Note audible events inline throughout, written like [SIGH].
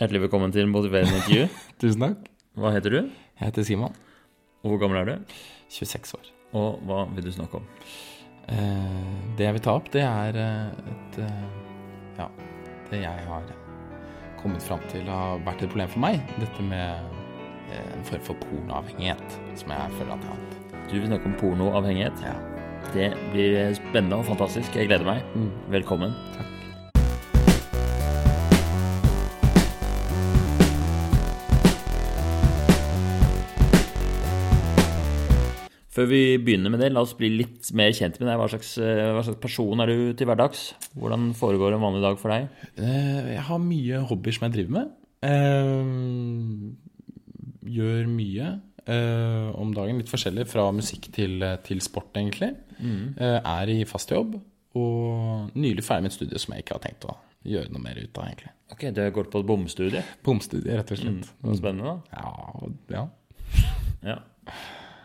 Hjertelig velkommen til motiverende intervju. [LAUGHS] Tusen takk. Hva heter du, Jeg heter Simon, og hvor gammel er du? 26 år. Og hva vil du snakke om? Eh, det jeg vil ta opp, det er eh, et eh, Ja, det jeg har kommet fram til har vært et problem for meg. Dette med eh, en form for pornoavhengighet, som jeg føler at jeg har hatt. Du vil snakke om pornoavhengighet. Ja. Det blir spennende og fantastisk. Jeg gleder meg. Mm. Velkommen. Takk. Før vi begynner med det, la oss bli litt mer kjent med deg. Hva slags, eh, hva slags person er du til hverdags? Hvordan foregår en vanlig dag for deg? Eh, jeg har mye hobbyer som jeg driver med. Jeg gjør mye eh, om dagen. Litt forskjellig fra musikk til, til sport, egentlig. Mm. er i fast jobb. Og nylig ferdig med et studie som jeg ikke har tenkt å gjøre noe mer ut av, egentlig. Ok, Du har gått på et bomstudie. Bomstudie, rett og slett. Mm. Spennende, da. Ja, ja. Ja.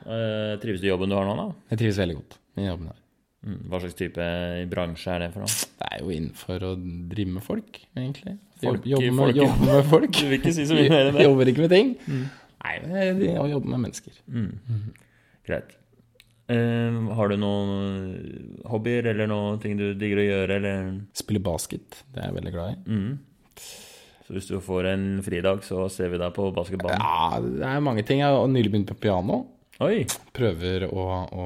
Eh, trives du i jobben du har nå, da? Jeg trives veldig godt i jobben her. Mm. Hva slags type bransje er det for noe? Det er jo innenfor å drive med folk, egentlig. Folk- jobbe, med, jobbe med folk. [LAUGHS] Du vil ikke si så mye mer enn det? Jobber ikke med ting. Nei, jeg, jeg jobber med mennesker. Greit. Uh, har du noen hobbyer eller noen ting du digger å gjøre, eller Spiller basket, det er jeg veldig glad i. mm. Så hvis du får en fridag, så ser vi deg på basketballen? Ja, det er mange ting. Jeg har nylig begynt på piano. Oi! Prøver å, å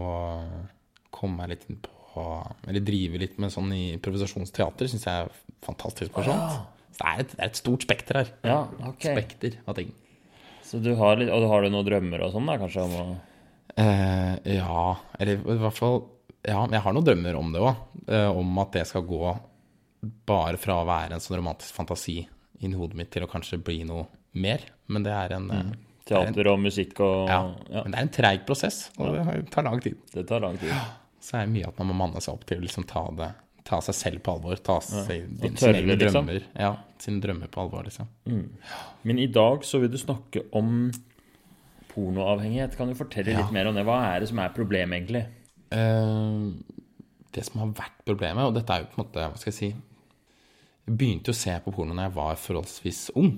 komme meg litt inn på Eller drive litt med sånn improvisasjonsteater. Syns jeg er fantastisk morsomt. Så det er, et, det er et stort spekter her. Ja, ok. Spekter av ting. Så du har litt, og har du noen drømmer og sånn, da, kanskje? om å... Eh, ja, eller i hvert fall Ja, jeg har noen drømmer om det òg. Eh, om at det skal gå bare fra å være en sånn romantisk fantasi inni hodet mitt til å kanskje bli noe mer. Men det er en, eh, Teater og musikk og ja, ja. Men det er en treig prosess, og det tar lang tid. Det tar lang tid. Så er det mye at man må manne seg opp til å liksom ta, det, ta seg selv på alvor. Ta seg, din, tørre, sine liksom. drømmer. Ja, sine drømmer på alvor, liksom. Men i dag så vil du snakke om pornoavhengighet. Kan du fortelle Ja. litt mer om det? Hva er det som er problemet, egentlig? Uh, det som har vært problemet, og dette er jo på en måte Hva skal jeg si Jeg begynte jo å se på porno da jeg var forholdsvis ung.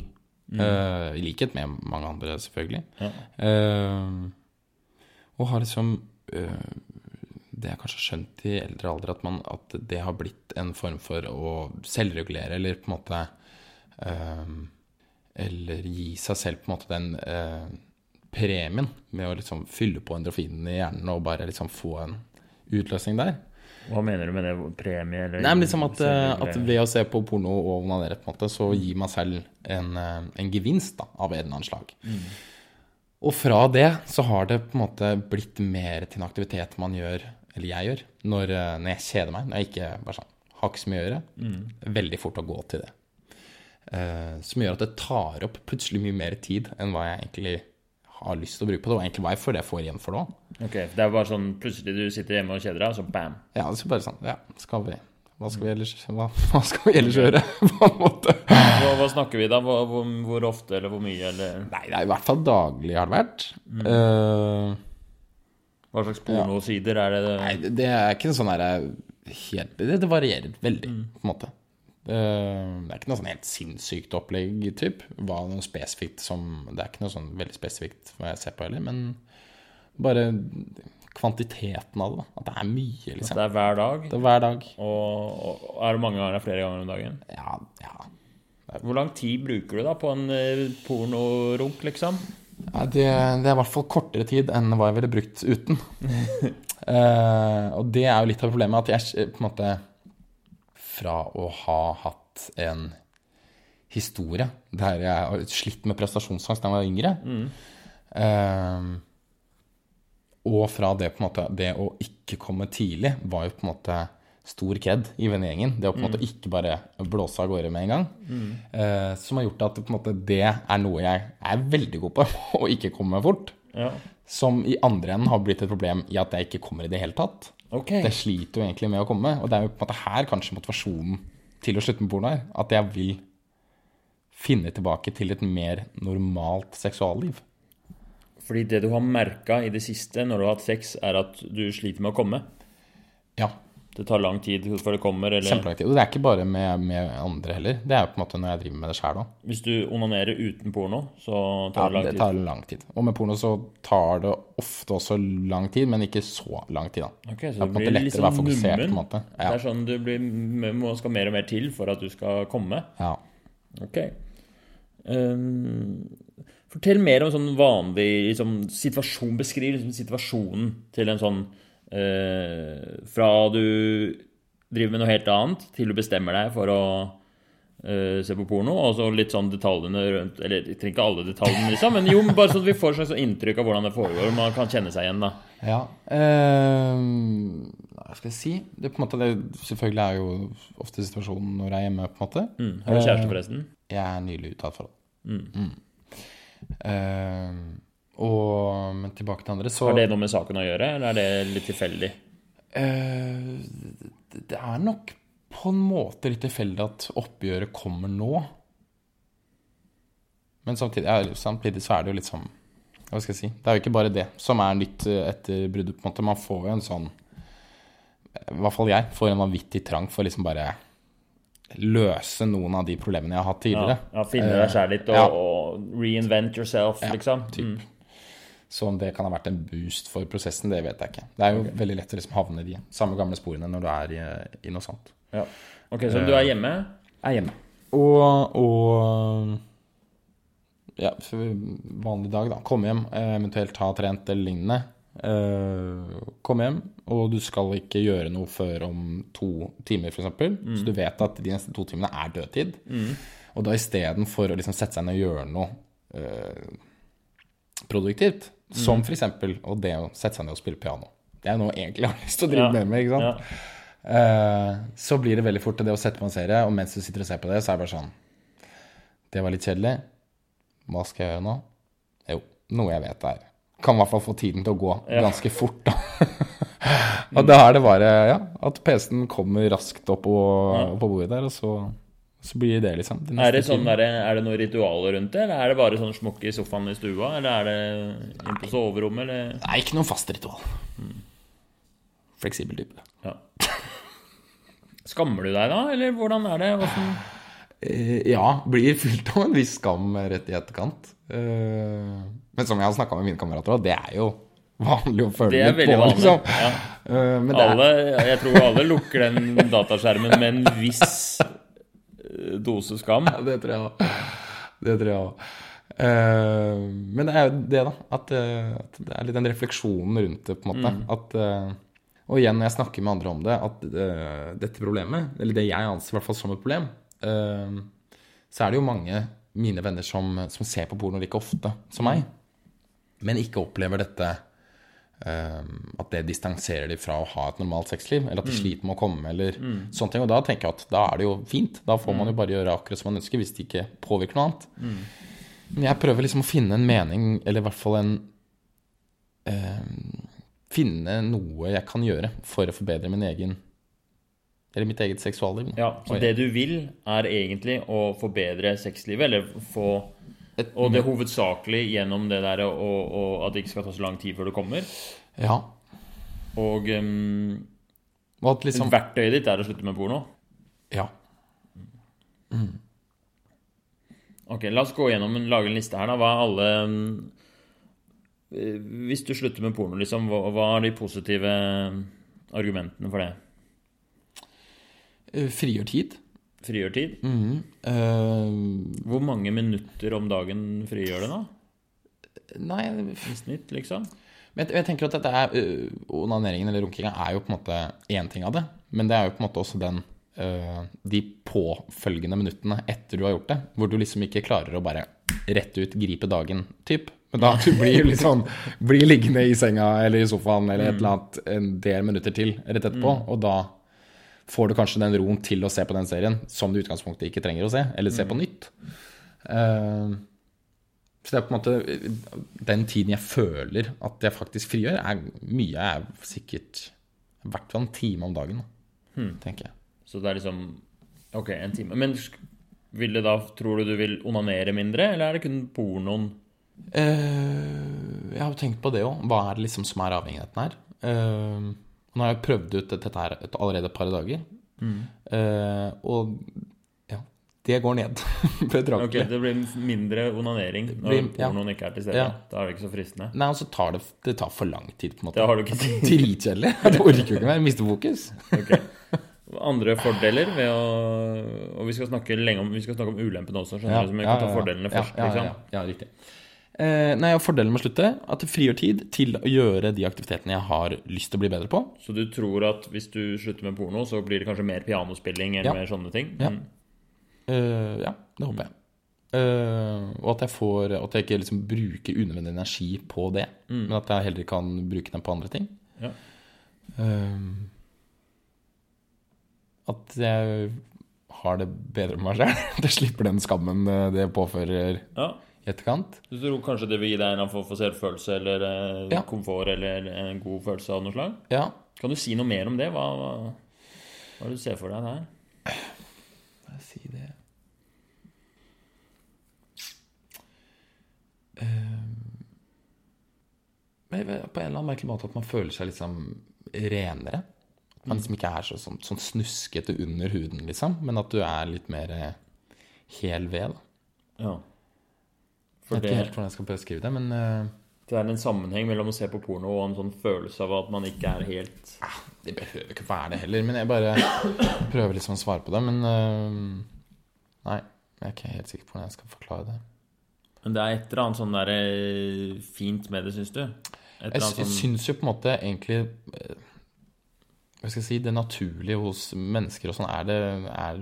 Eh, I likhet med mange andre, selvfølgelig. Ja. Uh, og har liksom uh, Det jeg kanskje har skjønt i eldre alder, at, man, at det har blitt en form for å selvregulere, eller på en måte Eller gi seg selv på en måte den premien med å liksom fylle på endorfinene i hjernen og bare liksom få en utløsning der. Hva mener du med det? Premie, eller Nei, men liksom at, eh, at ved å se på porno og onanere, på en måte, så gir man selv en, eh, en gevinst da, av en eller annen slag. Og fra det så har det på en måte blitt mer til en aktivitet man gjør, eller jeg gjør, når, eh, når jeg kjeder meg. Når jeg ikke bare sånn, har ikke så mye å gjøre. Er veldig fort å gå til det. Uh, som gjør at det tar opp plutselig mye mer tid enn hva jeg egentlig har lyst til å bruke på det, og egentlig hva jeg føler jeg får igjen for det òg. Ok, Det er bare sånn plutselig du sitter hjemme og kjeder deg, og så bam. Ja, så bare sånn, ja, skal vi Hva skal vi ellers, hva, hva skal vi ellers gjøre, [LAUGHS] på en måte? Hva, hva snakker vi da? Hvor, hvor, hvor ofte, eller hvor mye, eller Nei, det er i hvert fall daglig har det vært. Eh, Hva slags pornosider er det? nei, det- det er ikke noe sånn herre helt det, det varierer veldig, på en måte. Eh, det er ikke noe sånn helt sinnssykt opplegg, typ. Hva noe spesifikt som Det er ikke noe sånn veldig spesifikt hva jeg ser på heller, men bare kvantiteten av det. At det er mye, liksom. Det er hver dag, Det er hver dag. og, og er det mange ganger, flere ganger om dagen? Ja, ja. Hvor lang tid bruker du da på en eh, pornorunk, liksom? Ja, det, det er i hvert fall kortere tid enn hva jeg ville brukt uten. uh, [LAUGHS] og det er jo litt av problemet, at jeg på en måte Fra å ha hatt en historie der jeg har slitt med prestasjonsangst da jeg var yngre, eh, og fra det på en måte Det å ikke komme tidlig var jo på en måte stor kred i vennegjengen. Det å på en måte ikke bare blåse av gårde med en gang. Eh, som har gjort at måte, det er noe jeg er veldig god på, [LAUGHS] å ikke komme fort. Ja. Som i andre enden har blitt et problem i at jeg ikke kommer i det hele tatt. Ok. Det sliter jo egentlig med å komme. Og det er jo på en måte her kanskje motivasjonen til å slutte med porno er. At jeg vil finne tilbake til et mer normalt seksualliv. Fordi det du har merka i det siste når du har hatt sex, er at du sliter med å komme. Ja. Det det tar lang tid før det kommer, eller Kjempelang tid. Og det er ikke bare med, med andre heller. Det er jo på en måte når jeg driver med det sjøl òg. Hvis du onanerer uten porno, så Ja, tar det lang tid? Ja, det tar lang tid. Og med porno så tar det ofte også lang tid, men ikke så lang tid, da. Ok, Det så er det på en blir måte litt lettere å være fokusert, fokusert, på en måte. måte. Det er sånn du blir, må, skal mer og mer til for at du skal komme. ja. Ok. Um, fortell mer om sånn vanlig liksom, situasjon. Beskriv liksom, situasjonen til en sånn eh, Fra du driver med noe helt annet, til du bestemmer deg for å eh, se på porno, og så litt sånn detaljene rundt Eller jeg trenger ikke alle detaljene, liksom, men jo, bare sånn at vi får et slags sånn inntrykk av hvordan det foregår, og man kan kjenne seg igjen, da. Ja. ehm, hva skal jeg si? Det, på en måte, det selvfølgelig er jo ofte situasjonen når jeg er hjemme, på en måte. Mm. Har du kjæreste, forresten? Jeg er nylig ute av et forhold. Mm. Ehm, og, men tilbake til andre, så Har det noe med saken å gjøre, eller er det litt tilfeldig? Eh, det- er nok på en måte litt tilfeldig at oppgjøret kommer nå. Men samtidig, ja, samtidig så er det jo litt sånn Hva skal jeg si? Det er jo ikke bare det som er nytt eh, etter bruddet. på en måte. Man får jo en sånn I hvert fall jeg får en vanvittig trang for liksom bare løse noen av de problemene jeg har hatt tidligere. ja finne deg sjæl litt og, ja. og reinvent yourself, liksom. typ. Mm. Så om det kan ha vært en boost for prosessen, det vet jeg ikke. Det er jo veldig lett å liksom havne i de samme gamle sporene når du er i, i noe sånt. Ja. Ok, så du er hjemme? Jeg er hjemme. Og, og ja, vanlig dag, da. Komme hjem, eh, eventuelt ha trent eller lignende. Eh, Komme hjem, og du skal ikke gjøre noe før om to timer, f.eks. Mm. Så du vet at de neste to timene er dødtid. Og da istedenfor å liksom sette seg ned og gjøre noe eh, produktivt, Mm. Som f.eks. og det å sette seg ned og spille piano Det er noe jeg egentlig har lyst til å drive Ja. med, ikke sant? Ja. Uh, så blir det veldig fort det å sette på en serie, og mens du sitter og ser på det, så er det bare sånn Det var litt kjedelig. Hva skal jeg gjøre nå? Jo, noe jeg vet er Kan i hvert fall få tiden til å gå Ja. ganske fort, da. [LAUGHS] og da er det bare ja, at PC-en kommer raskt opp på, opp på bordet der, og så, så blir det liksom. de Er, det sånn er, det, er det noen ritualer rundt det, eller er det bare sånn smokk i sofaen i stua? Eller er det inn på soverommet, eller Nei, ikke noe fast ritual. Fleksibel type. ja. Skammer du deg da, eller hvordan er det? Hvordan... Eh, ja, blir fylt av en viss skam rett i etterkant. Eh, men som jeg har snakka med mine kamerater òg, det er jo vanlig å føle Det er litt på, vanlig. liksom. Ja. Eh, men det Alle, jeg tror alle lukker den dataskjermen med en viss dose skam. Ja, det tror jeg òg. Det tror jeg òg. men det er jo det, da. At, eh, at det er litt den refleksjonen rundt det, på en måte. At, uh, og igjen, når jeg snakker med andre om det, at uh, dette problemet, eller det jeg anser i hvert fall som et problem, eh, så er det jo mange mine venner som, som ser på porno like ofte som meg, men ikke opplever dette eh, at det distanserer de fra å ha et normalt sexliv, eller at de sliter med å komme, eller sånne ting. Og da tenker jeg at da er det jo fint. Da får man jo bare gjøre akkurat som man ønsker, hvis det ikke påvirker noe annet. Men jeg prøver liksom å finne en mening, eller i hvert fall en eh, Finne noe jeg kan gjøre for å forbedre min egen Eller mitt eget seksualliv. Ja, så det du vil, er egentlig å forbedre sexlivet, eller få Et- Og det er hovedsakelig gjennom det der og, og at det ikke skal ta så lang tid før du kommer. Ja. Og um, Og liksom verktøyet ditt er å slutte med porno. Ja. Ok, la oss gå gjennom lage en liste her, da. Hva er alle um, Hvis du slutter med porno, liksom, hva, hva er de positive argumentene for det? eh, Frigjør tid. Frigjør tid? Mm -hmm. uh, Hvor mange minutter om dagen frigjør det, da? nei, I snitt, liksom? Men jeg, jeg tenker at dette er øh, Onaneringen eller runkinga er jo på en måte én ting av det. Men det er jo på en måte også den uh, De påfølgende minuttene etter du har gjort det, hvor du liksom ikke klarer å bare rett ut gripe dagen, typ. Men da [LAUGHS] du blir litt sånn Blir liggende i senga eller i sofaen eller et eller annet en del minutter til rett etterpå, og da får du kanskje den roen til å se på den serien som du i utgangspunktet ikke trenger å se, eller se på nytt. Uh, så det er på en måte Den tiden jeg føler at jeg faktisk frigjør, er mye er sikkert i hvert fall en time om dagen, hmm. tenker jeg. Så det er liksom Ok, en time. Men vil det da, tror du du vil onanere mindre, eller er det kun pornoen? Uh, jeg har jo tenkt på det òg. Hva er det liksom som er avhengigheten her? Eh, Nå har jeg prøvd ut dette her allerede et par dager. Eh, og ja, det går ned [LAUGHS] Ok, betraktelig. Det blir mindre onanering når blir- ja. ikke er til stede. Ja. Da er det ikke så fristende. Nei, og så tar det, det tar for lang tid, på en måte. Det har du ikke tid [LAUGHS] Dritkjedelig. [LAUGHS] Jeg orker ikke mer. Mister fokus. okay. Andre fordeler ved å Og vi skal snakke lenge om Vi skal snakke om ulempene også, skjønner du, så vi kan ta fordelene først. Ja, ja, ja, ja, riktig. Eh, nei, og Fordelen med å slutte at det frigjør tid til å gjøre de aktivitetene jeg har lyst til å bli bedre på. Så du tror at hvis du slutter med porno, så blir det kanskje mer pianospilling eller Ja. mer sånne ting? Ja. Mm. Uh, ja, det håper jeg. Uh, og at jeg får At jeg ikke liksom bruker unødvendig energi på det, men at jeg heller kan bruke den på andre ting. Ja. Uh, at jeg har det bedre med meg selv. [LAUGHS] At jeg slipper den skammen det påfører ja. I etterkant. Du tror kanskje det vil gi deg en form for selvfølelse eller eh, Ja. komfort eller en god følelse av noe slag? Ja. Kan du si noe mer om det? Hva, hva, hva er det du ser for deg der? Hva jeg si det Eh, men På en eller annen merkelig måte at man føler seg liksom renere. At man liksom ikke er så, sånn, sånn snuskete under huden, liksom. Men at du er litt mer eh, hel ved. Da. Ja. Jeg vet ikke helt hvordan jeg skal beskrive det, men uh, det er en sammenheng mellom å se på porno og en sånn følelse av at man ikke er helt det behøver ikke være det heller. Men jeg bare prøver liksom å svare på det. Men uh, nei, jeg er ikke helt sikker på hvordan jeg skal forklare det. Men det er et eller annet sånn der eh, fint med det, syns du? Jeg, annet jeg sånn syns jo på en måte egentlig Hva skal jeg si Det naturlige hos mennesker og sånn er det er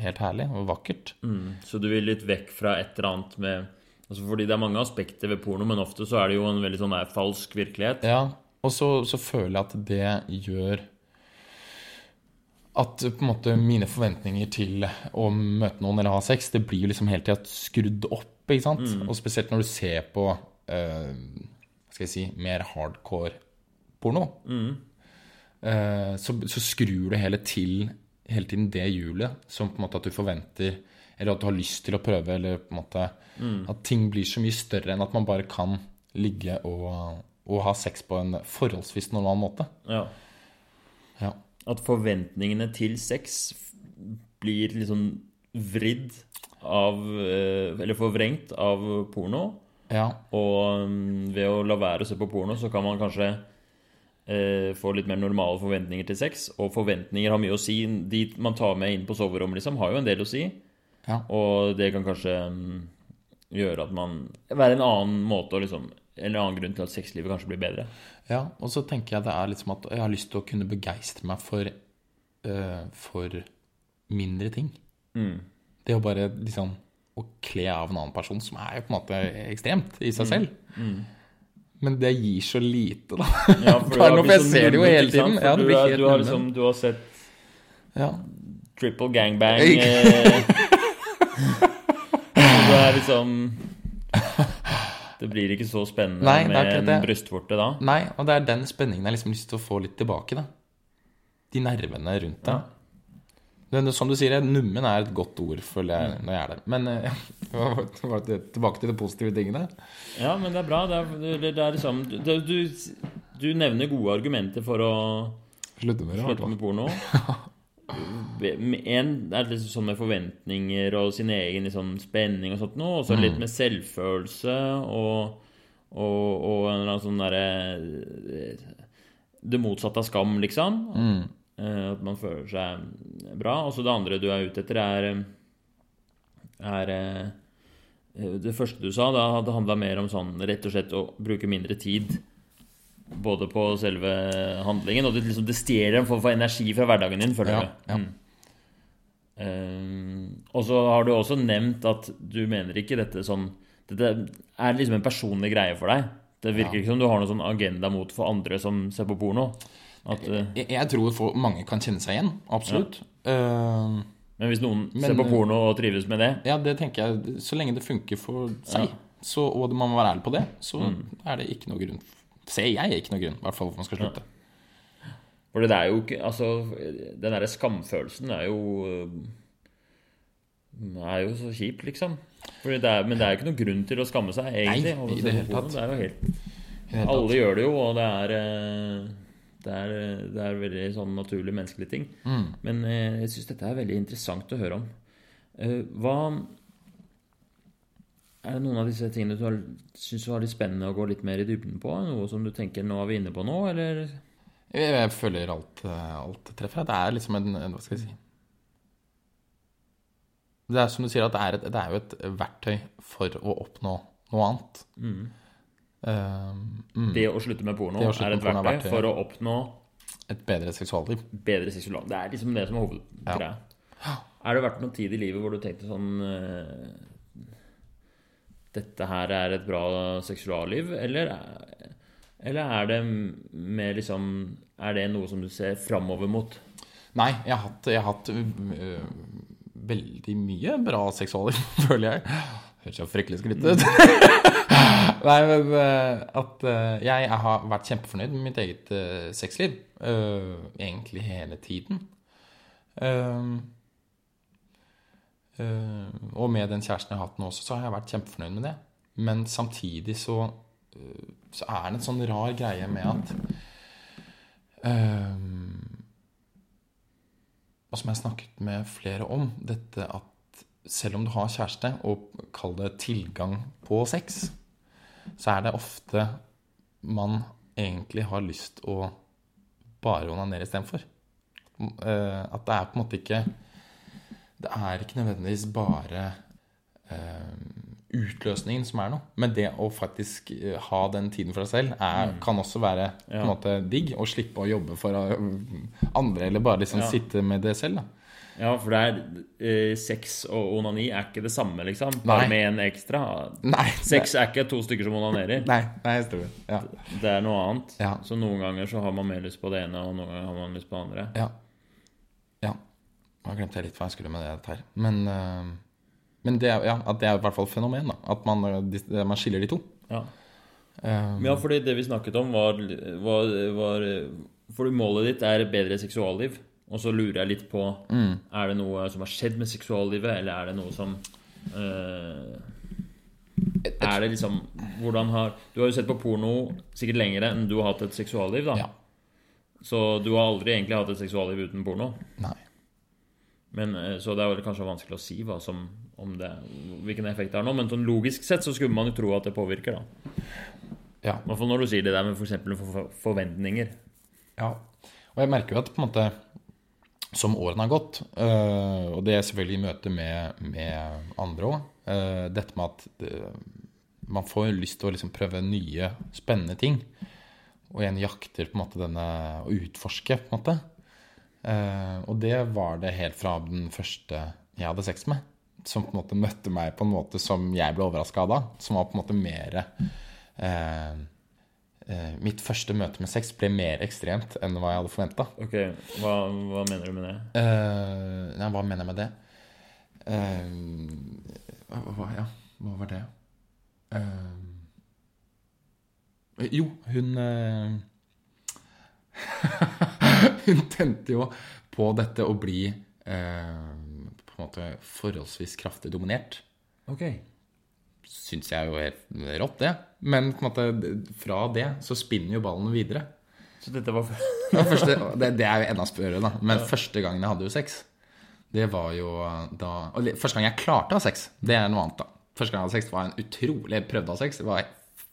helt herlig og vakkert. mm, Så du vil litt vekk fra et eller annet med altså Fordi det er mange aspekter ved porno, men ofte så er det jo en veldig sånn der falsk virkelighet. Ja, Og så, så føler jeg at det gjør at på en måte mine forventninger til å møte noen eller ha sex, det blir jo liksom hele tida skrudd opp. ikke sant? Og spesielt når du ser på uh, skal jeg si, mer hardcore porno. Eh, så, så skrur du hele, til, hele tiden det hjulet som på en måte at du forventer Eller at du har lyst til å prøve, eller på en måte At ting blir så mye større enn at man bare kan ligge og, og ha sex på en forholdsvis normal måte. Ja. Ja. At forventningene til sex blir liksom vridd av eh, Eller forvrengt av porno. Ja. Og mm, ved å la være å se på porno, så kan man kanskje eh, få litt mer normale forventninger til sex. Og forventninger har mye å si. De man tar med inn på soverommet, liksom, har jo en del å si. Ja. Og det kan kanskje mm, gjøre at man Være en annen måte å liksom En annen grunn til at sexlivet kanskje blir bedre. ja. Og så tenker jeg det er liksom at jeg har lyst til å kunne begeistre meg for, eh, for mindre ting. Det å bare liksom å kle av en annen person, som er jo på en måte ekstremt i seg selv. Men det gir så lite, da. Ja, for [LAUGHS] du har jeg så ser det jo hele tiden. Ja, du, er- du, har liksom, du har sett Ja. triple gangbang eh, [LAUGHS] [LAUGHS] Du er liksom Det blir ikke så spennende Nei, det med en det. brystvorte da. Nei, og det er den spenningen jeg liksom har lyst til å få litt tilbake, da. De nervene rundt det. Men som du sier, nummen er et godt ord, føler jeg, når jeg er der. Men eh, [LAUGHS] ja, tilbake til de positive tingene. Ja, men det er bra. Det er, det, det er liksom du, du, du nevner gode argumenter for å Slutte med det. slutte med porno. [LAUGHS] En det er litt sånn med forventninger og sin egen liksom, spenning og sånt noe. Og så litt med selvfølelse og, og, og en eller annen sånn derre Det motsatte av skam, liksom. Mm. At man føler seg bra. Og så det andre du er ute etter, er, er eh, Det første du sa, da hadde handla mer om sånn rett og slett å bruke mindre tid. Både på selve handlingen, og det, liksom, det stjeler en form for energi fra hverdagen din, føler Ja, du. ja. Mm. Eh, og så har du også nevnt at du mener ikke dette sånn Dette er liksom en personlig greie for deg. Det virker ikke som du har noen sånn agenda mot for andre som ser på porno. At, eh, Jeg, jeg tror for mange kan kjenne seg igjen. Absolutt. Uh, men hvis noen Men, ser på porno og trives med det ja, det tenker jeg Så lenge det funker for seg, så, og man må være ærlig på det, så er det ikke noe grunn Ser jeg ikke noen grunn, i hvert fall, hvorfor man skal slutte. For det er jo ikke Altså, den derre skamfølelsen er jo er jo så kjipt, liksom. Det er, men det er jo ikke noen grunn til å skamme seg, egentlig. Nei, i det hele tatt. Det er jo helt tatt. Alle gjør det jo, og det er eh, Det er, det er veldig sånn naturlig menneskelig ting. Mm. Men eh, jeg syns dette er veldig interessant å høre om. Eh, hva Er det noen av disse tingene du syns var litt spennende å gå litt mer i dybden på? Noe som du tenker nå er vi inne på nå, eller? Jeg, jeg føler alt, eh, alt treffer. Det er liksom en, en Hva skal jeg si Det er som du sier, at det er, et, det er jo et verktøy for å oppnå noe annet. Mm. Eh, mm. Det å slutte med porno slutte er et er verktøy verktøy. for å oppnå Et bedre seksualliv. bedre seksualliv. Det er liksom det som er hovedgreia. Er det vært noen tid i livet hvor du tenkte sånn eh, Dette her er et bra seksualliv, eller, eller er det mer liksom Er det noe som du ser framover mot? Nei, jeg har hatt, jeg har hatt øh, veldig mye bra seksualliv, [LAUGHS] føler jeg. Høres jo fryktelig skrytt ut. [LAUGHS] Nei, men øh, at øh, jeg har vært kjempefornøyd med mitt eget øh, sexliv. øh, egentlig hele tiden. Øh, og med den kjæresten jeg har hatt nå også, så har jeg vært kjempefornøyd med det. Men samtidig så, øh, så er det en sånn rar greie med at øhm, og som jeg har snakket med flere om, dette at selv om du har kjæreste, og kall det tilgang på sex, så er det ofte man egentlig har lyst å bare onanere istedenfor. Uh, at det er på en måte ikke Det er ikke nødvendigvis bare eh, utløsningen som er noe, men det å faktisk eh, ha den tiden for deg selv er, kan også være på en måte digg. Å slippe å jobbe for eh, andre, eller bare liksom Ja. sitte med det selv. da Ja, for det er eh, sex og onani er ikke det samme, liksom. Bare med en ekstra. Nei, Sex er ikke to stykker som onanerer. [LAUGHS] Nei, nei, jeg tror det. Ja. Det er noe annet. Ja. Så noen ganger så har man mer lyst på det ene, og noen ganger har man lyst på det andre. Ja. ja. Nå glemte jeg litt hva jeg skulle med det her. Men, eh, men det, er, ja, at det er i hvert fall et fenomen. da At man, eh, de- man skiller de to. Ja. Um, Ja, fordi det vi snakket om, var, var, var Fordi målet ditt er bedre seksualliv. Og så lurer jeg litt på Mm. Er det noe som har skjedd med seksuallivet, eller er det noe som uh, Er det liksom Hvordan har Du har jo sett på porno sikkert lengre enn du har hatt et seksualliv, da. Ja. Så du har aldri egentlig hatt et seksualliv uten porno. Nei. Men, eh, så det er vel kanskje vanskelig å si hva som, om det, hvilken effekt det har nå. Men sånn logisk sett så skulle man jo tro at det påvirker, da. Ja. I hvert fall når du sier det der med f.eks. For for forventninger. Ja, og jeg merker jo at på en måte som årene har gått, øh, og det er selvfølgelig i møte med, med andre òg, dette med at det, man får lyst til å liksom prøve nye, spennende ting. Og en jakter på en måte denne å utforske, på en måte. Eh, og det var det helt fra den første jeg hadde sex med. Som på en måte møtte meg på en måte som jeg ble overraska av da. Som var på en måte mer eh, eh, Mitt første møte med sex ble mer ekstremt enn hva jeg hadde forventa. Ok, hva, hva mener du med det? Eh, nei, hva mener jeg med det? Eh, hva, ja, hva var det? Eh, jo, hun [LAUGHS] [LAUGHS] Hun tente jo på dette å bli eh, på en måte forholdsvis kraftig dominert. Ok. Syns jeg jo helt rått, det. Men på en måte fra det så spinner jo ballen videre. Så dette var [LAUGHS] første, det, det er jo enda spørre, da. Men første gangen jeg hadde jo sex, det var jo da og Første gang jeg klarte å ha sex, det er noe annet, da. Første gang jeg hadde sex, var en utrolig prøvd av å ha sex. Det var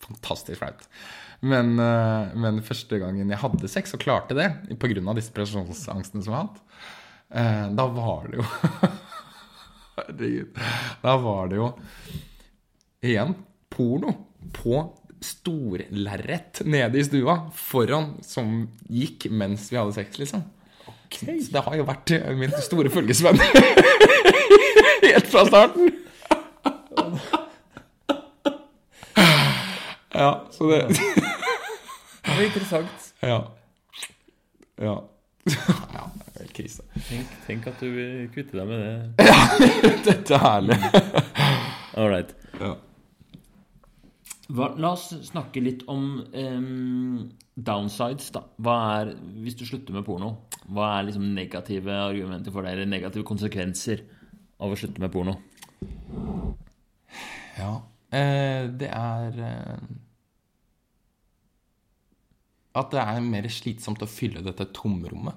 fantastisk flaut. Men, eh, men første gangen jeg hadde sex og klarte det, pga. disse prestasjonsangstene som jeg har hatt, eh, da var det jo [LAUGHS] Herregud. Da var det jo igjen porno på storlerret nede i stua foran som gikk mens vi hadde sex, liksom. Så det har jo vært min store følgesvenn [LAUGHS] helt fra starten. [LAUGHS] Ja, så Det var interessant. Ja. Ja. Ja, det er helt krise. Tenk, tenk at du vil kvitte deg med det. [LAUGHS] Dette er herlig. All right. Ja. Hva, la oss snakke litt om um, downsides, da. Hva er, hvis du slutter med porno, hva er liksom negative argumenter for deg, eller negative konsekvenser av å slutte med porno? Ja. Eh, det er eh, at det er mer slitsomt å fylle dette tomrommet.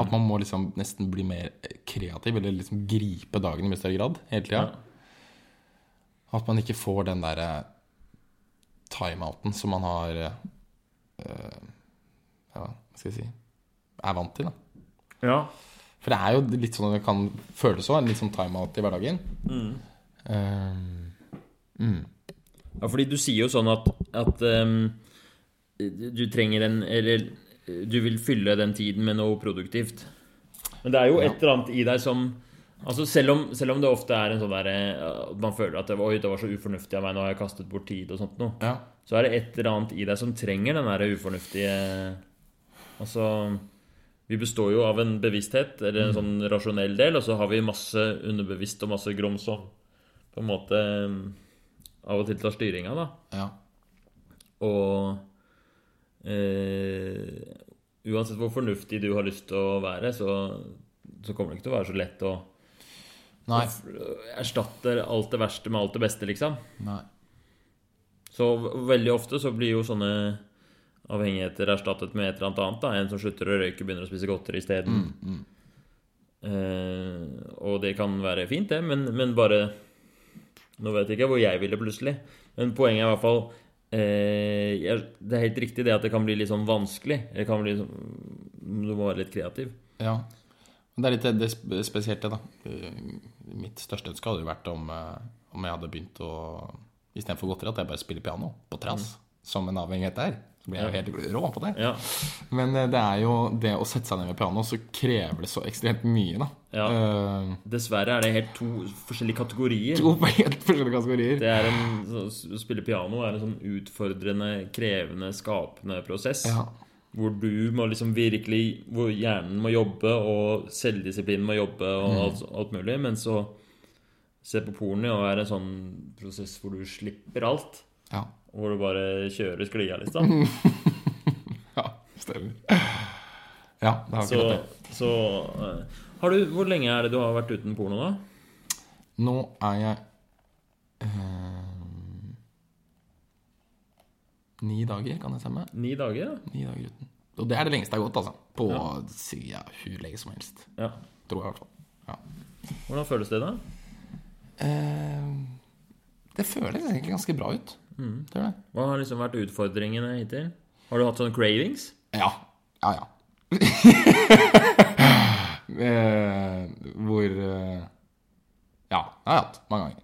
At man må liksom nesten bli mer kreativ, eller liksom gripe dagen i mye større grad hele tida. At man ikke får den derre timeouten som man har øh, Ja, hva skal jeg si Er vant til, da. Ja. For det er jo litt sånn det kan føles òg, en litt sånn timeout i hverdagen. Eh, Ja, fordi du sier jo sånn at, at ehm, du trenger en Eller du vil fylle den tiden med noe produktivt. Men det er jo et eller annet i deg som Altså selv om, selv om det ofte er en sånn der Man føler at det var, det var så ufornuftig av meg, nå har jeg kastet bort tid og sånt noe. ja. Så er det et eller annet i deg som trenger den der ufornuftige Altså Vi består jo av en bevissthet, eller en sånn rasjonell del, og så har vi masse underbevisst og masse grom som på en måte av og til tar styringa, da. ja. Og eh, uansett hvor fornuftig du har lyst til å være, så, så kommer det ikke til å være så lett å Nei. erstatte alt det verste med alt det beste, liksom. Nei. Så veldig ofte så blir jo sånne avhengigheter erstattet med et eller annet annet. da En som slutter å røyke, begynner å spise godteri isteden. Eh, og det kan være fint, det, men, men bare Nå vet jeg ikke hvor jeg ville plutselig. Men poenget er i hvert fall eh, Det er helt riktig det at det kan bli litt sånn vanskelig. Det kan bli sånn, Du må være litt kreativ. Ja. Det er litt det sp- spesielt, det, da. Eh, Mitt største ønske hadde jo vært om, eh, om jeg hadde begynt å Istedenfor godteri, at jeg bare spiller piano på trass. Som en avhengighet er. Så blir jeg jo helt rå på det. Ja. Men eh, det er jo det å sette seg ned ved piano, så krever det så ekstremt mye, da. Ja. Uh, Dessverre er det helt to forskjellige kategorier. to [LAUGHS] helt forskjellige kategorier. Det er en, Å spille piano er en sånn utfordrende, krevende, skapende prosess. Ja. Hvor du må liksom virkelig Hvor hjernen må jobbe, og selvdisiplinen må jobbe, og alt, alt mulig. Men så se på porno og er en sånn prosess hvor du slipper alt. Ja. Hvor du bare kjører sklia, liksom. [LAUGHS] ja, stemmer. Ja, det har ikke det. så eh, har du, Hvor lenge er det du har vært uten porno, da? Nå er jeg eh, Ni dager, kan det stemme? Ni dager? Ja. Ni dager uten. Og det er det lengste jeg har gått, altså. På ja, hvor lenge som helst. ja. Tror jeg i hvert fall. Ja. Hvordan føles det, da? Eh, det føles egentlig ganske bra ut. Det Tror jeg. Hva har liksom vært utfordringene hittil? Har du hatt sånne cravings? Ja. Ja, ja. [LAUGHS] eh, hvor eh, Ja, det har jeg hatt mange ganger.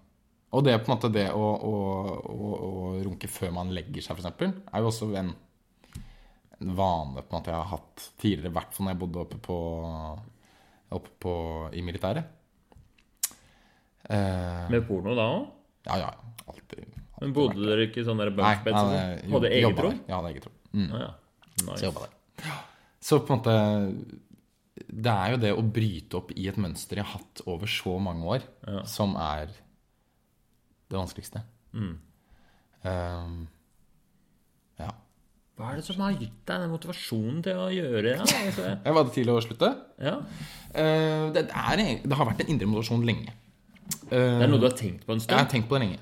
Og det på en måte det å, å, å, å runke før man legger seg, f.eks., er jo også en, en vane på en måte jeg har hatt tidligere, i hvert fall når jeg bodde oppe på, oppe på i militæret. Eh, Med porno da òg? ja, ja. Alltid. Men bodde dere ikke i sånne bunkbed? Nei, nei, sånn? Hadde eget rom? Ja, hadde eget rom. Mm. Ah, ja. Så Nice. jobba der. Så på en måte Det er jo det å bryte opp i et mønster jeg har hatt over så mange år, Ja. som er det vanskeligste. Mm. Um, ja. Hva er det som har gitt deg den motivasjonen til å gjøre det? [LAUGHS] Altså, Jeg var det til å slutte. ja. Uh, det, er, det har vært en indre motivasjon lenge. Uh, Det er noe du har tenkt på en stund? Jeg har tenkt på det lenge.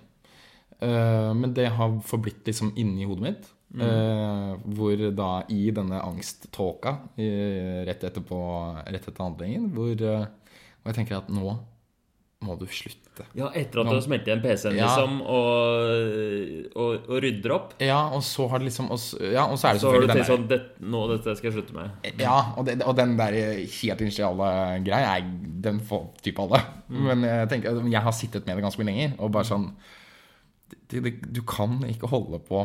Eh, men det har forblitt liksom inni hodet mitt. eh, hvor da i denne angsttåka rett etterpå Rett etter handlingen, hvor, eh, hvor jeg tenker at nå må du slutte. Ja, etter at du har smelt igjen PC-en Ja. liksom, og, og, og rydder opp, Ja, og så har det liksom Og ja, og så er det så selvfølgelig den sånn det, Nå, dette skal jeg slutte med. Ja, og, det, og den der helt initiale greia, den får type alle. Men jeg tenker jeg har sittet med det ganske mye lenger, og bare sånn Du kan ikke holde på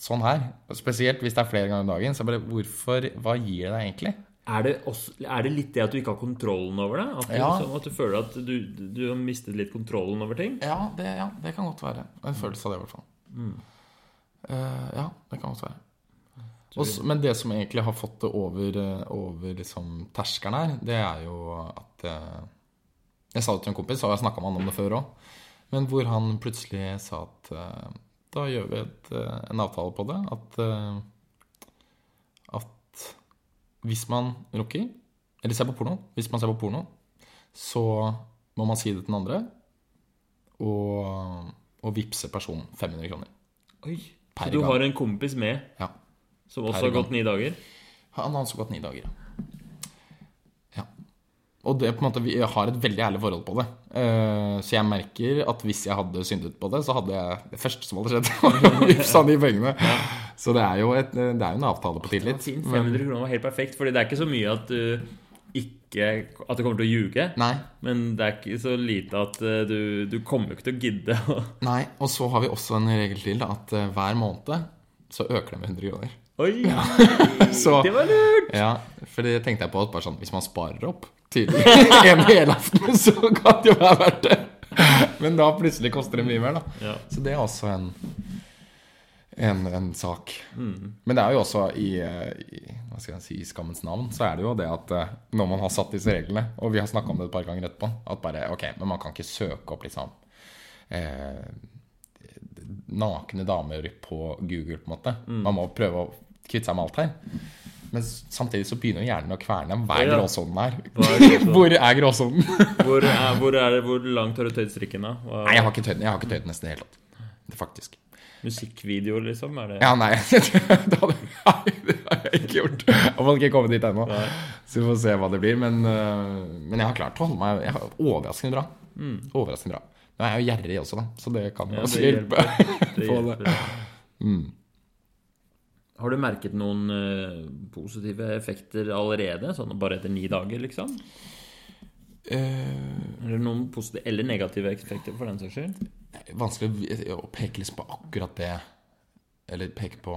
sånn her. Spesielt hvis det er flere ganger om dagen. Så bare hvorfor Hva gir det deg egentlig? Er det, også, er det litt det at du ikke har kontrollen over det? At du, Ja. sånn at du føler at du, du har mistet litt kontrollen over ting? Ja, det, ja, det kan godt være. En følelse av det, i hvert fall. Eh, ja, det kan godt være. Også, men det som egentlig har fått det over, eh, over liksom terskelen her, det er jo at uh, Jeg sa det til en kompis, og jeg snakka med han om det før òg, men hvor han plutselig sa at uh, da gjør vi et, eh, en avtale på det. At, uh, at hvis man runker, eller ser på porno Hvis man ser på porno, så må man si det til den andre, og, og vippse personen 500 kroner. Oi. Per Så du gang. har en kompis med? Ja. Som også Per har gått ni dager. Han har også gått ni dager. Ja. Og det på en måte, vi har et veldig ærlig forhold på det. Eh, så jeg merker at hvis jeg hadde syndet på det, så hadde jeg det første som hadde skjedd, vippsa de pengene. Så det er jo, et, det er jo en avtale på tillit. Fint, 500 kroner var helt perfekt, Fordi det er ikke så mye at du ikke At du kommer til å ljuge. Nei, Men det er ikke så lite at eh, du, du kommer ikke til å gidde nei. Og så har vi også en regel til, da, at eh, hver måned så øker det med 100 kroner. Oi! [LAUGHS] Så Det var lurt! Ja, for det tenkte jeg på bare sånn, hvis man sparer opp til [LAUGHS] en helaften, så kan det jo være verdt det. Men da plutselig koster det mye mer, da. Ja. Så det er også en, en, en sak. Men det er jo også i, i hva skal jeg si, i skammens navn, så er det jo det at eh, når man har satt disse reglene, og vi har snakka om det et par ganger etterpå, at bare ok, men man kan ikke søke opp liksom eh, nakne damer på Google, på en måte. Man må prøve å kvitte seg med alt her. Men samtidig så begynner hjernen å kverne. Hva er gråsonen her? [LAUGHS] Er? Hvor er gråsonen? [LAUGHS] Hvor, er, hvor, er det, hvor langt har du tøyd strikken, da? Hva, Nei, jeg har ikke tøyd. Jeg har ikke tøyd nesten i det hele tatt. Faktisk. Musikkvideoer, liksom? Er det Ja, nei. [LAUGHS] det, hadde, det har jeg ikke gjort. Jeg har ikke kommet dit ennå. Så vi får se hva det blir. Men, øh, men jeg har klart å holde meg jeg har, overraskende bra. Overraskende bra. Nå er jeg jo gjerrig også, da, så det kan Mm. Ja, også det hjelpe. hjelper. Det På det. Har du merket noen eh, positive effekter allerede? Sånn bare etter ni dager, liksom? Uh, Eller noen positive eller negative effekter, for den saks skyld? vanskelig å- peke liksom på akkurat det. Eller peke på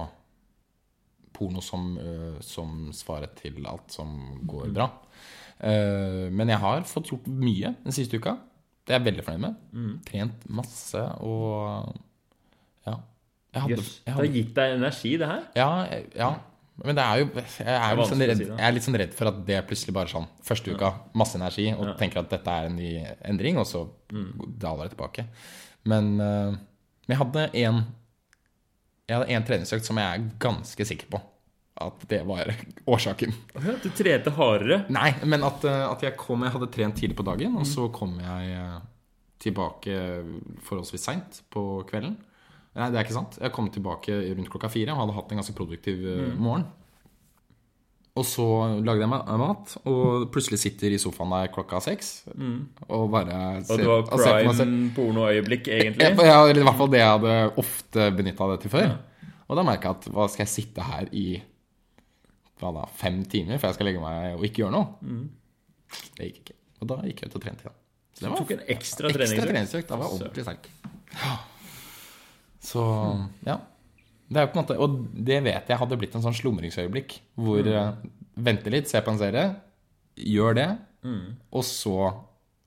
porno som, øh, som svaret til alt som går bra. Uh, men jeg har fått gjort mye den siste uka. Det er jeg veldig fornøyd med. Trent masse og. Jeg hadde, Jøss. jeg Det har hadde gitt deg energi, det her? ja, ja. Men det er jo Jeg er, jo litt sånn vanskelig å redd, si det. jeg er litt sånn redd for at det plutselig bare sånn Første uka, masse energi, og Ja. tenker at dette er en ny endring, og så Mm. daler det tilbake. Men, eh, men jeg hadde en Jeg hadde en treningsøkt som jeg er ganske sikker på at det var [LAUGHS] årsaken. Ja, Du trente hardere? Nei, men at, eh, at jeg kom Jeg hadde trent tidlig på dagen, og så kom jeg eh, tilbake forholdsvis seint på kvelden. Nei, det er ikke sant. Jeg kom tilbake rundt klokka fire og hadde hatt en ganske produktiv mm. morgen. Og så lagde jeg meg mat, og plutselig sitter i sofaen der klokka seks og bare ser, var og du har selv. prime pornoøyeblikk, egentlig? Ja, ja, eller i hvert fall det jeg hadde ofte benytta det til før. Og da merka jeg at hva skal jeg sitte her i hva da, fem timer før jeg skal legge meg og ikke gjøre noe? Det gikk ikke. Og da gikk jeg ut og trente igjen. Så det Du tok en ekstra ekstra treningsøkt? treningsøkt. Da var jeg ordentlig sterk. Så ja. Det er jo på en måte, og det vet jeg hadde blitt en sånn slumringsøyeblikk. Hvor eh, vente litt, se på en serie, gjør det, og så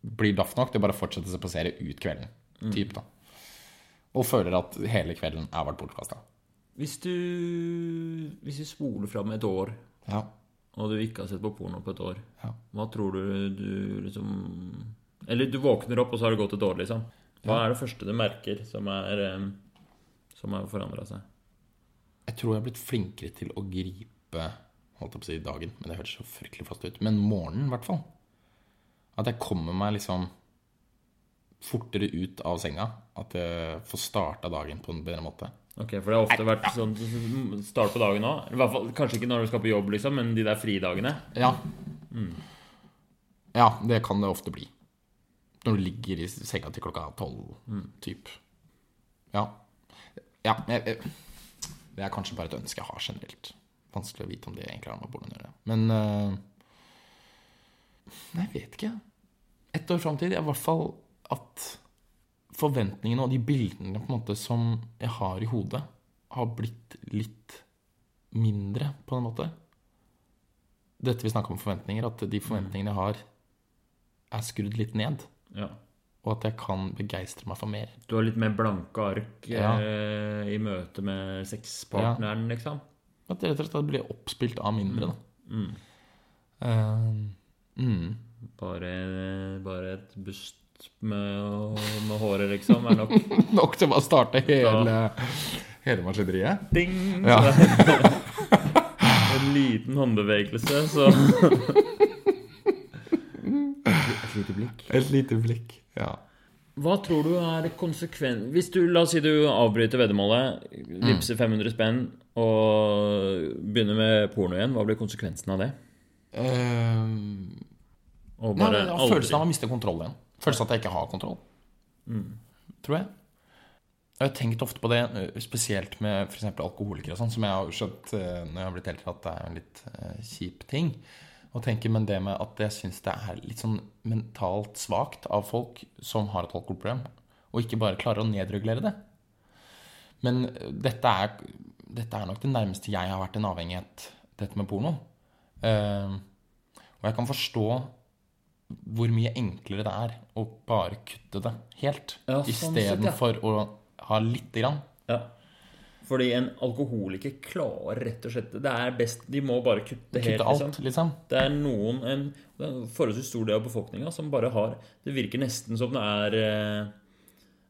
blir daff nok til å bare fortsette å se på serie ut kvelden. Typ, da. Og føler at hele kvelden er vært bortkasta. Hvis du Hvis vi spoler fram et år, Ja. og du ikke har sett på porno på et år, Ja. hva tror du du liksom Eller du våkner opp, og så har det gått et år, liksom. Hva er det første du merker som er eh, Som har forandra seg? Jeg tror jeg har blitt flinkere til å gripe Holdt jeg på å si dagen, men det hørtes så fryktelig fast ut. Men morgenen, i hvert fall. At jeg kommer meg liksom fortere ut av senga. At jeg får starta dagen på en bedre måte. Ok, For det har ofte vært sånn start på dagen òg. I hvert fall, Kanskje ikke når du skal på jobb, liksom, men de der fridagene. Ja. Ja, det kan det ofte bli. Når du ligger i senga til klokka tolv, typ. Ja. Ja, jeg, jeg, det er kanskje bare et ønske jeg har generelt. Vanskelig å vite om det egentlig har med hvordan å gjøre. Men uh, Nei, jeg vet ikke. Ett år fram til, i hvert fall at forventningene og de bildene på en måte som jeg har i hodet, har blitt litt mindre, på en måte dette vi snakker om forventninger, at de forventningene jeg har, er skrudd litt ned. Ja. Og at jeg kan begeistre meg for mer. Du har litt mer blanke ark Ja. eh, i møte med sexpartneren, liksom. At det rett og slett blir oppspilt av mindre, da. Uh, mm. Bare, bare et bust med, med håret, liksom, er nok [LAUGHS] Nok til å bare starte hele, hele maskineriet. ding! Ja. [LAUGHS] en liten håndbevegelse, så [LAUGHS] blikk. Et lite blikk. Ja. Hva tror du er konsekvent Hvis du, la oss si du avbryter veddemålet, vippser 500 spenn og begynner med porno igjen, hva blir konsekvensen av det? Um, Og Nei, bare nei, aldri- følelsen av å miste kontroll igjen. Følelsen av at jeg ikke har kontroll. Tror jeg. Jeg har tenkt ofte på det, eh, spesielt med f.eks. alkoholikere og sånn, som jeg har skjønt eh, når jeg har blitt eldre, at det er en litt eh, kjip ting. Og tenker, Men det med at jeg syns det er litt sånn mentalt svakt av folk som har et alkoholproblem, og ikke bare klarer å nedregulere det. Men eh, dette er, dette er nok det nærmeste jeg har vært en avhengighet, dette med porno. Uh, og jeg kan forstå hvor mye enklere det er å bare kutte det helt, Ja, sånn sett, ja. istedenfor å ha lite grann. Ja. Fordi en alkoholiker klarer rett og slett Det er best De må bare kutte helt, Kutte alt, liksom. liksom. Det er noen en, det er en forholdsvis stor del av befolkninga som bare har Det virker nesten som det er eh,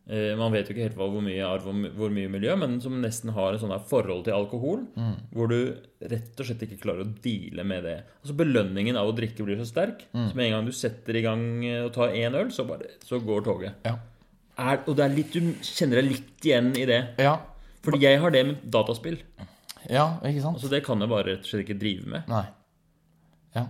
eh, Man vet jo ikke helt hva, hvor mye arv og hvor mye miljø, men som nesten har en sånn der forhold til alkohol Mm. hvor du rett og slett ikke klarer å deale med det. Altså Belønningen av å drikke blir så sterk. Mm. Så med en gang du setter i gang eh, og tar én øl, så, bare, så går toget. Ja. Er, og det er litt, du kjenner deg litt igjen i det. Ja, Fordi jeg har det med dataspill. ja ikke sant? Altså Det kan jeg bare rett og slett ikke drive med. Nei. Ja.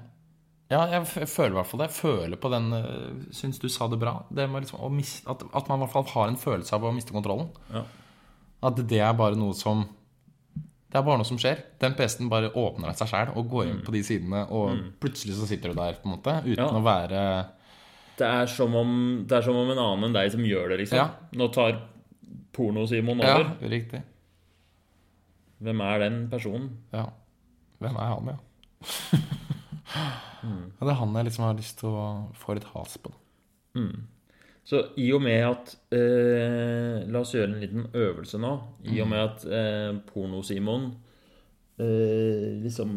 Ja, jeg føler i hvert fall det. Jeg føler på den uh, Syns du sa det bra? Det liksom å mis, at, at man i hvert fall har en følelse av å miste kontrollen. Ja. At det er bare noe som Det er bare noe som skjer. Den PC-en bare åpner av seg sjæl og går inn på de sidene, og plutselig så sitter du der, på en måte, uten Ja. å være Det er, som om, det er som om en annen enn deg som gjør det, liksom. Ja. Nå tar Porno-Simon Ja, over. riktig. Hvem er den personen? Ja. Hvem er han, ja? [LAUGHS] ja? Det er han jeg liksom har lyst til å få litt has på. Så i og med at eh, La oss gjøre en liten øvelse nå. I og med at eh, Porno-Simon eh, liksom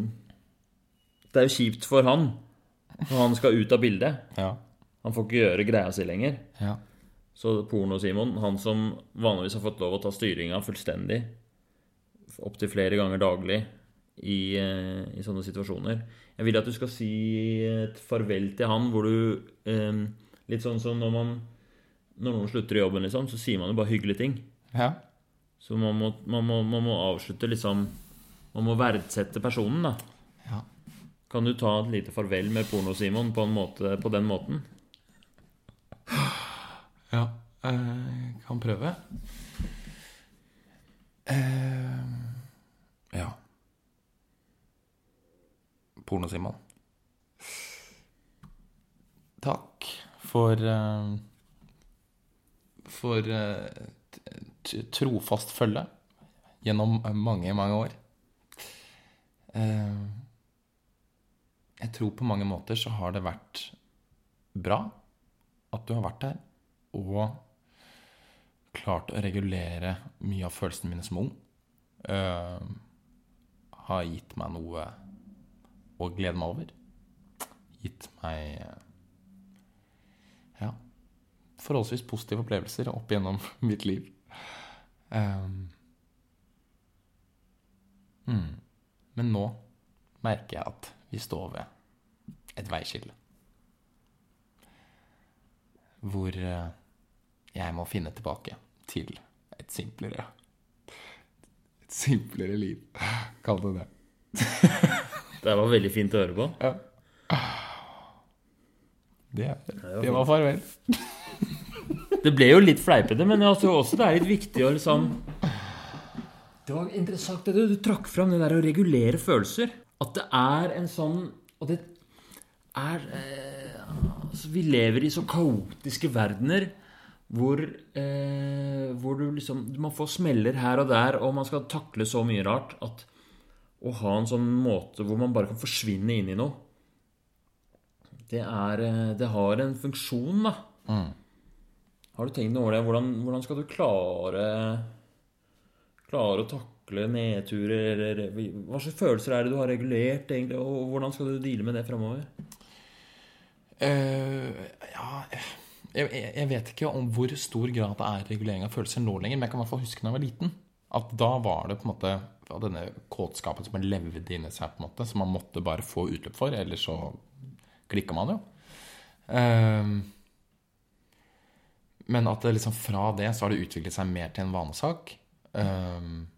Det er jo kjipt for han når han skal ut av bildet. Ja. Han får ikke gjøre greia si lenger. Ja. Så Porno-Simon, han som vanligvis har fått lov å ta styringa fullstendig opptil flere ganger daglig i, eh, i sånne situasjoner Jeg vil at du skal si et farvel til han hvor du eh, Litt sånn som når man Når noen slutter i jobben, liksom, så sier man jo bare hyggelige ting. ja. Så man må, man må, man må avslutte liksom Man må verdsette personen, da. ja. Kan du ta et lite farvel med Porno-Simon på, på den måten? [GASPS] Ja, jeg kan prøve. Eh, ja. Porno-Simon. Takk for eh, For eh, trofast følge gjennom mange, mange år. Jeg tror på mange måter så har det vært bra at du har vært der og klart å regulere mye av følelsene mine som ung. Uh, har gitt meg noe å glede meg over. Gitt meg eh, ja, forholdsvis positive opplevelser opp gjennom [LAUGHS] mitt liv. Um, mm. Men nå merker jeg at vi står ved et veiskille hvor eh, jeg må finne tilbake til et simplere Et simplere liv. Kall det det. [LAUGHS] Det var veldig fint å høre på. Det, det var farvel. [LAUGHS] Det ble jo litt fleipete, men jeg tror også det er litt viktig å liksom Det var interessant det du, du trakk fram, det der å regulere følelser. At det er en sånn Og det er eh, altså Vi lever i så kaotiske verdener hvor, eh, hvor du liksom Man får smeller her og der, og man skal takle så mye rart at å ha en sånn måte hvor man bare kan forsvinne inn i noe Det er eh, Det har en funksjon, da. Har du tenkt noe over det? Hvordan, hvordan skal du klare Klare å takle nedturer? Eller, hva slags følelser er det du har regulert, egentlig? Og hvordan skal du deale med det framover? Uh, ja jeg, jeg vet ikke om hvor stor grad det er regulering av følelser nå lenger, men jeg kan i hvert fall huske da jeg var liten. At da var det på en måte denne kåtskapen som levde inni seg, på en måte, som man måtte bare få utløp for, ellers så klikka man jo. Um, Men at det liksom fra det så har det utviklet seg mer til en vanesak. Um,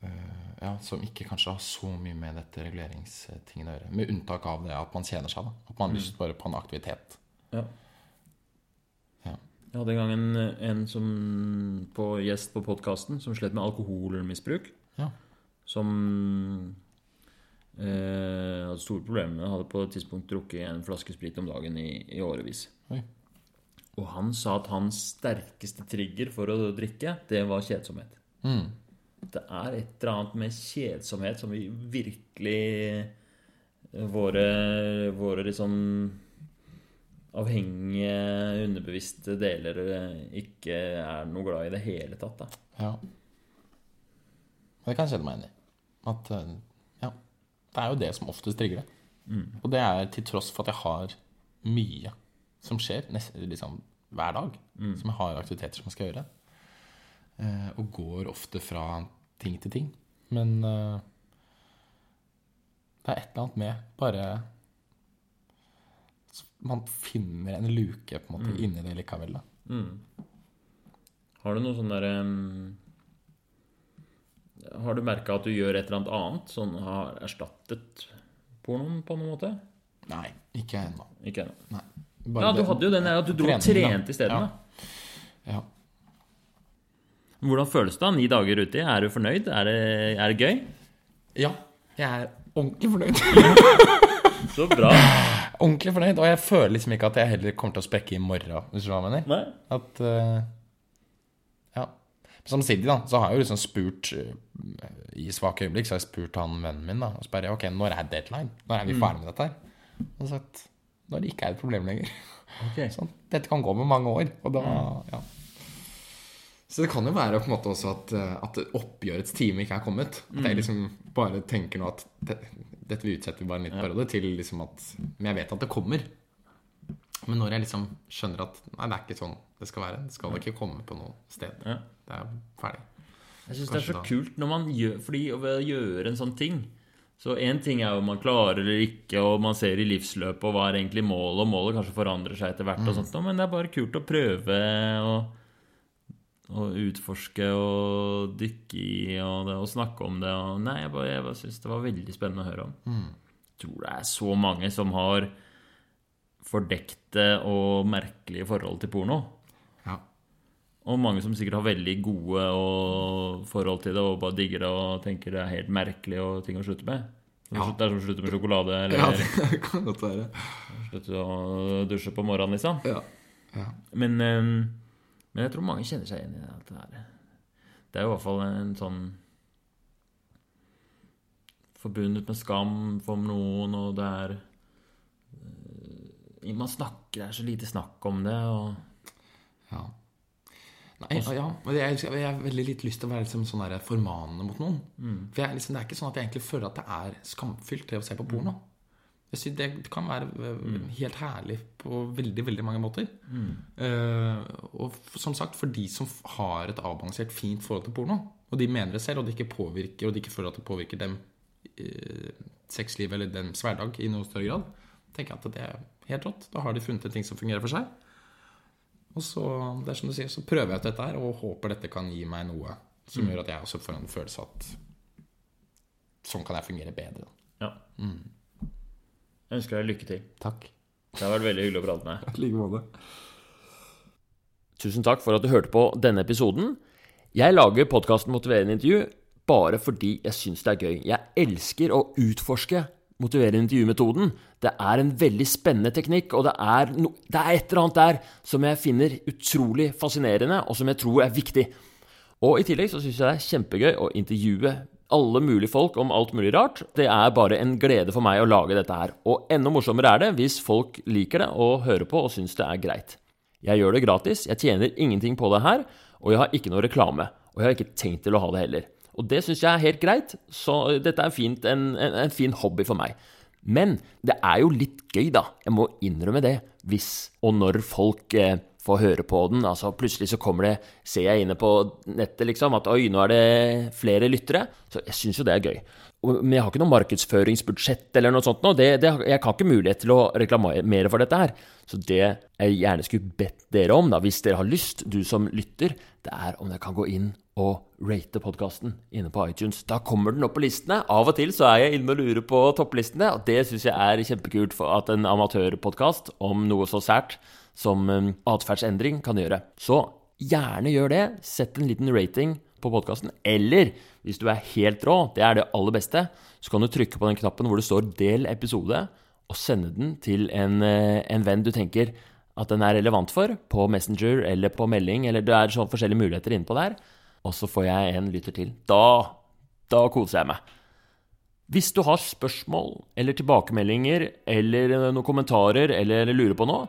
uh, ja, som ikke kanskje har så mye med dette reguleringstingen å gjøre. Med unntak av det at man kjeder seg. da At man har lyst bare på en aktivitet. Ja. Ja. Jeg hadde en gang en, en som på gjest på podkasten som slet med alkoholmisbruk. Ja. Som eh, hadde store problemer. Hadde på et tidspunkt drukket en flaske sprit om dagen i, i årevis. Oi. Og han sa at hans sterkeste trigger for å drikke, det var kjedsomhet. Mm. Det er et eller annet med kjedsomhet som vi virkelig Våre, våre liksom avhengige, underbevisste deler ikke er noe glad i det hele tatt. Da. Ja. Det kan jeg kjenne meg igjen i. At eh, ja, det er jo det som oftest trigger det. Og det er til tross for at jeg har mye som skjer nest, liksom hver dag. Som jeg har aktiviteter som jeg skal gjøre. Eh, og går ofte fra ting til ting. Men eh, det er et eller annet med bare Man finner en luke på en måte inni det likevel. Da. Har du noe sånn derre Har du merka at du gjør et eller annet annet? Sånn har erstattet pornoen på noen måte? Nei, ikke ennå. Ikke ennå. Ja, du hadde jo den der at du dro og trente isteden. Ja. Ja. Hvordan føles det da? Ni dager uti? Er du fornøyd? Er det, er det gøy? ja. Jeg er ordentlig fornøyd. [LAUGHS] Så bra. Ordentlig fornøyd, og jeg føler liksom ikke at jeg heller kommer til å sprekke i morgen. Hvis du hva jeg mener. Nei? At uh, Ja. Samtidig da, så har jeg jo liksom spurt uh, I svake øyeblikk så har jeg spurt han vennen min da og spør jeg, ok, når er deadline. Når er vi ferdig med dette her? Og sagt når det ikke er et problem lenger. Okay. [LAUGHS] Sånn, dette kan gå med mange år. Og da, ja. Så det kan jo være på en måte også at, eh, at oppgjørets time ikke er kommet. At jeg liksom bare tenker nå at det, dette vi utsetter bare en liten periode til liksom at Men jeg vet at det kommer. Men når jeg liksom skjønner at nei, det er ikke sånn det skal være. Det skal ikke komme på noe sted. Ja. Det er ferdig. Jeg syns det er så da. kult når man gjør Fordi å gjøre en sånn ting Så én ting er om man klarer eller ikke, og man ser i livsløpet og hva er egentlig målet, og målet kanskje forandrer seg etter hvert, og sånt, men det er bare kult å prøve å, å utforske og dykke i og, det, og snakke om det. Og, nei, jeg bare, jeg bare syns det var veldig spennende å høre om. Jeg tror det er så mange som har fordekte og merkelige forhold til porno. Ja. Og mange som sikkert har veldig gode og forhold til det og bare digger det og tenker det er helt merkelig og ting å slutte med. Ja. som- Det er som å slutte med sjokolade [LAUGHS] eller ja, det kan godt være. slutte å dusje på morgenen, liksom. Ja. ja. Men, eh, men jeg tror mange kjenner seg igjen i det. At det, er, det er jo i hvert fall en sånn Forbundet med skam for noen, og det er eh, Man snakker, det er så lite snakk om det, og Ja. Nei, ja, men Jeg, jeg har veldig litt lyst til å være liksom sånn formanende mot noen. For jeg, liksom, Det er ikke sånn at jeg egentlig føler at det er skamfylt det å se på porno. Jeg synes Det kan være øh, helt herlig på veldig veldig mange måter. Eh, og som sagt, for de som har et avbalansert, fint forhold til porno, og de mener det selv, og de ikke påvirker, og de ikke føler at det påvirker dem eh, sexlivet eller dems hverdag i noe større grad, tenker jeg at det er helt rått. Da har de funnet en ting som fungerer for seg. Og så, det er som du sier, så prøver jeg ut dette her, og håper dette kan gi meg noe som gjør at jeg også får en følelse at sånn kan jeg fungere bedre. Ja. Jeg ønsker deg lykke til. Takk. Det har vært veldig hyggelig å prate med deg. I like måte. Tusen takk for at du hørte på denne episoden. Jeg lager podkasten Motiverende intervju bare fordi jeg syns det er gøy. Jeg elsker å utforske motiverende intervjumetoden. Det er en veldig spennende teknikk, og det er, no, det er et eller annet der som jeg finner utrolig fascinerende, og som jeg tror er viktig. Og i tillegg så syns jeg det er kjempegøy å intervjue alle mulige folk om alt mulig rart. Det er bare en glede for meg å lage dette her. Og enda morsommere er det hvis folk liker det og hører på og syns det er greit. Jeg gjør det gratis, jeg tjener ingenting på det her, og jeg har ikke noe reklame. Og jeg har ikke tenkt til å ha det heller. Og det syns jeg er helt greit, så dette er fint, en, en, en fin hobby for meg. Men det er jo litt gøy, da. Jeg må innrømme det. Hvis og når folk eh, få høre på den. Altså Plutselig så kommer det, ser jeg inne på nettet liksom, at oi, nå er det flere lyttere. Så jeg syns jo det er gøy. Men jeg har ikke noe markedsføringsbudsjett eller noe sånt nå. Det, det, jeg har ikke mulighet til å reklamere for dette her. Så det jeg gjerne skulle bedt dere om, da, hvis dere har lyst, du som lytter, det er om dere kan gå inn og rate podkasten inne på iTunes. Da kommer den opp på listene. Av og til så er jeg inne og lurer på topplistene, og det syns jeg er kjempekult for at en amatørpodkast om noe så sært som um, atferdsendring kan gjøre. Så gjerne gjør det. Sett en liten rating på podkasten. Eller hvis du er helt rå, det er det aller beste, så kan du trykke på den knappen hvor det står 'del episode', og sende den til en, eh, en venn du tenker at den er relevant for, på Messenger eller på melding, eller det er sånn forskjellige muligheter innpå der. Og så får jeg en lytter til. Da, da koser jeg meg. Hvis du har spørsmål eller tilbakemeldinger eller noen kommentarer eller lurer på noe,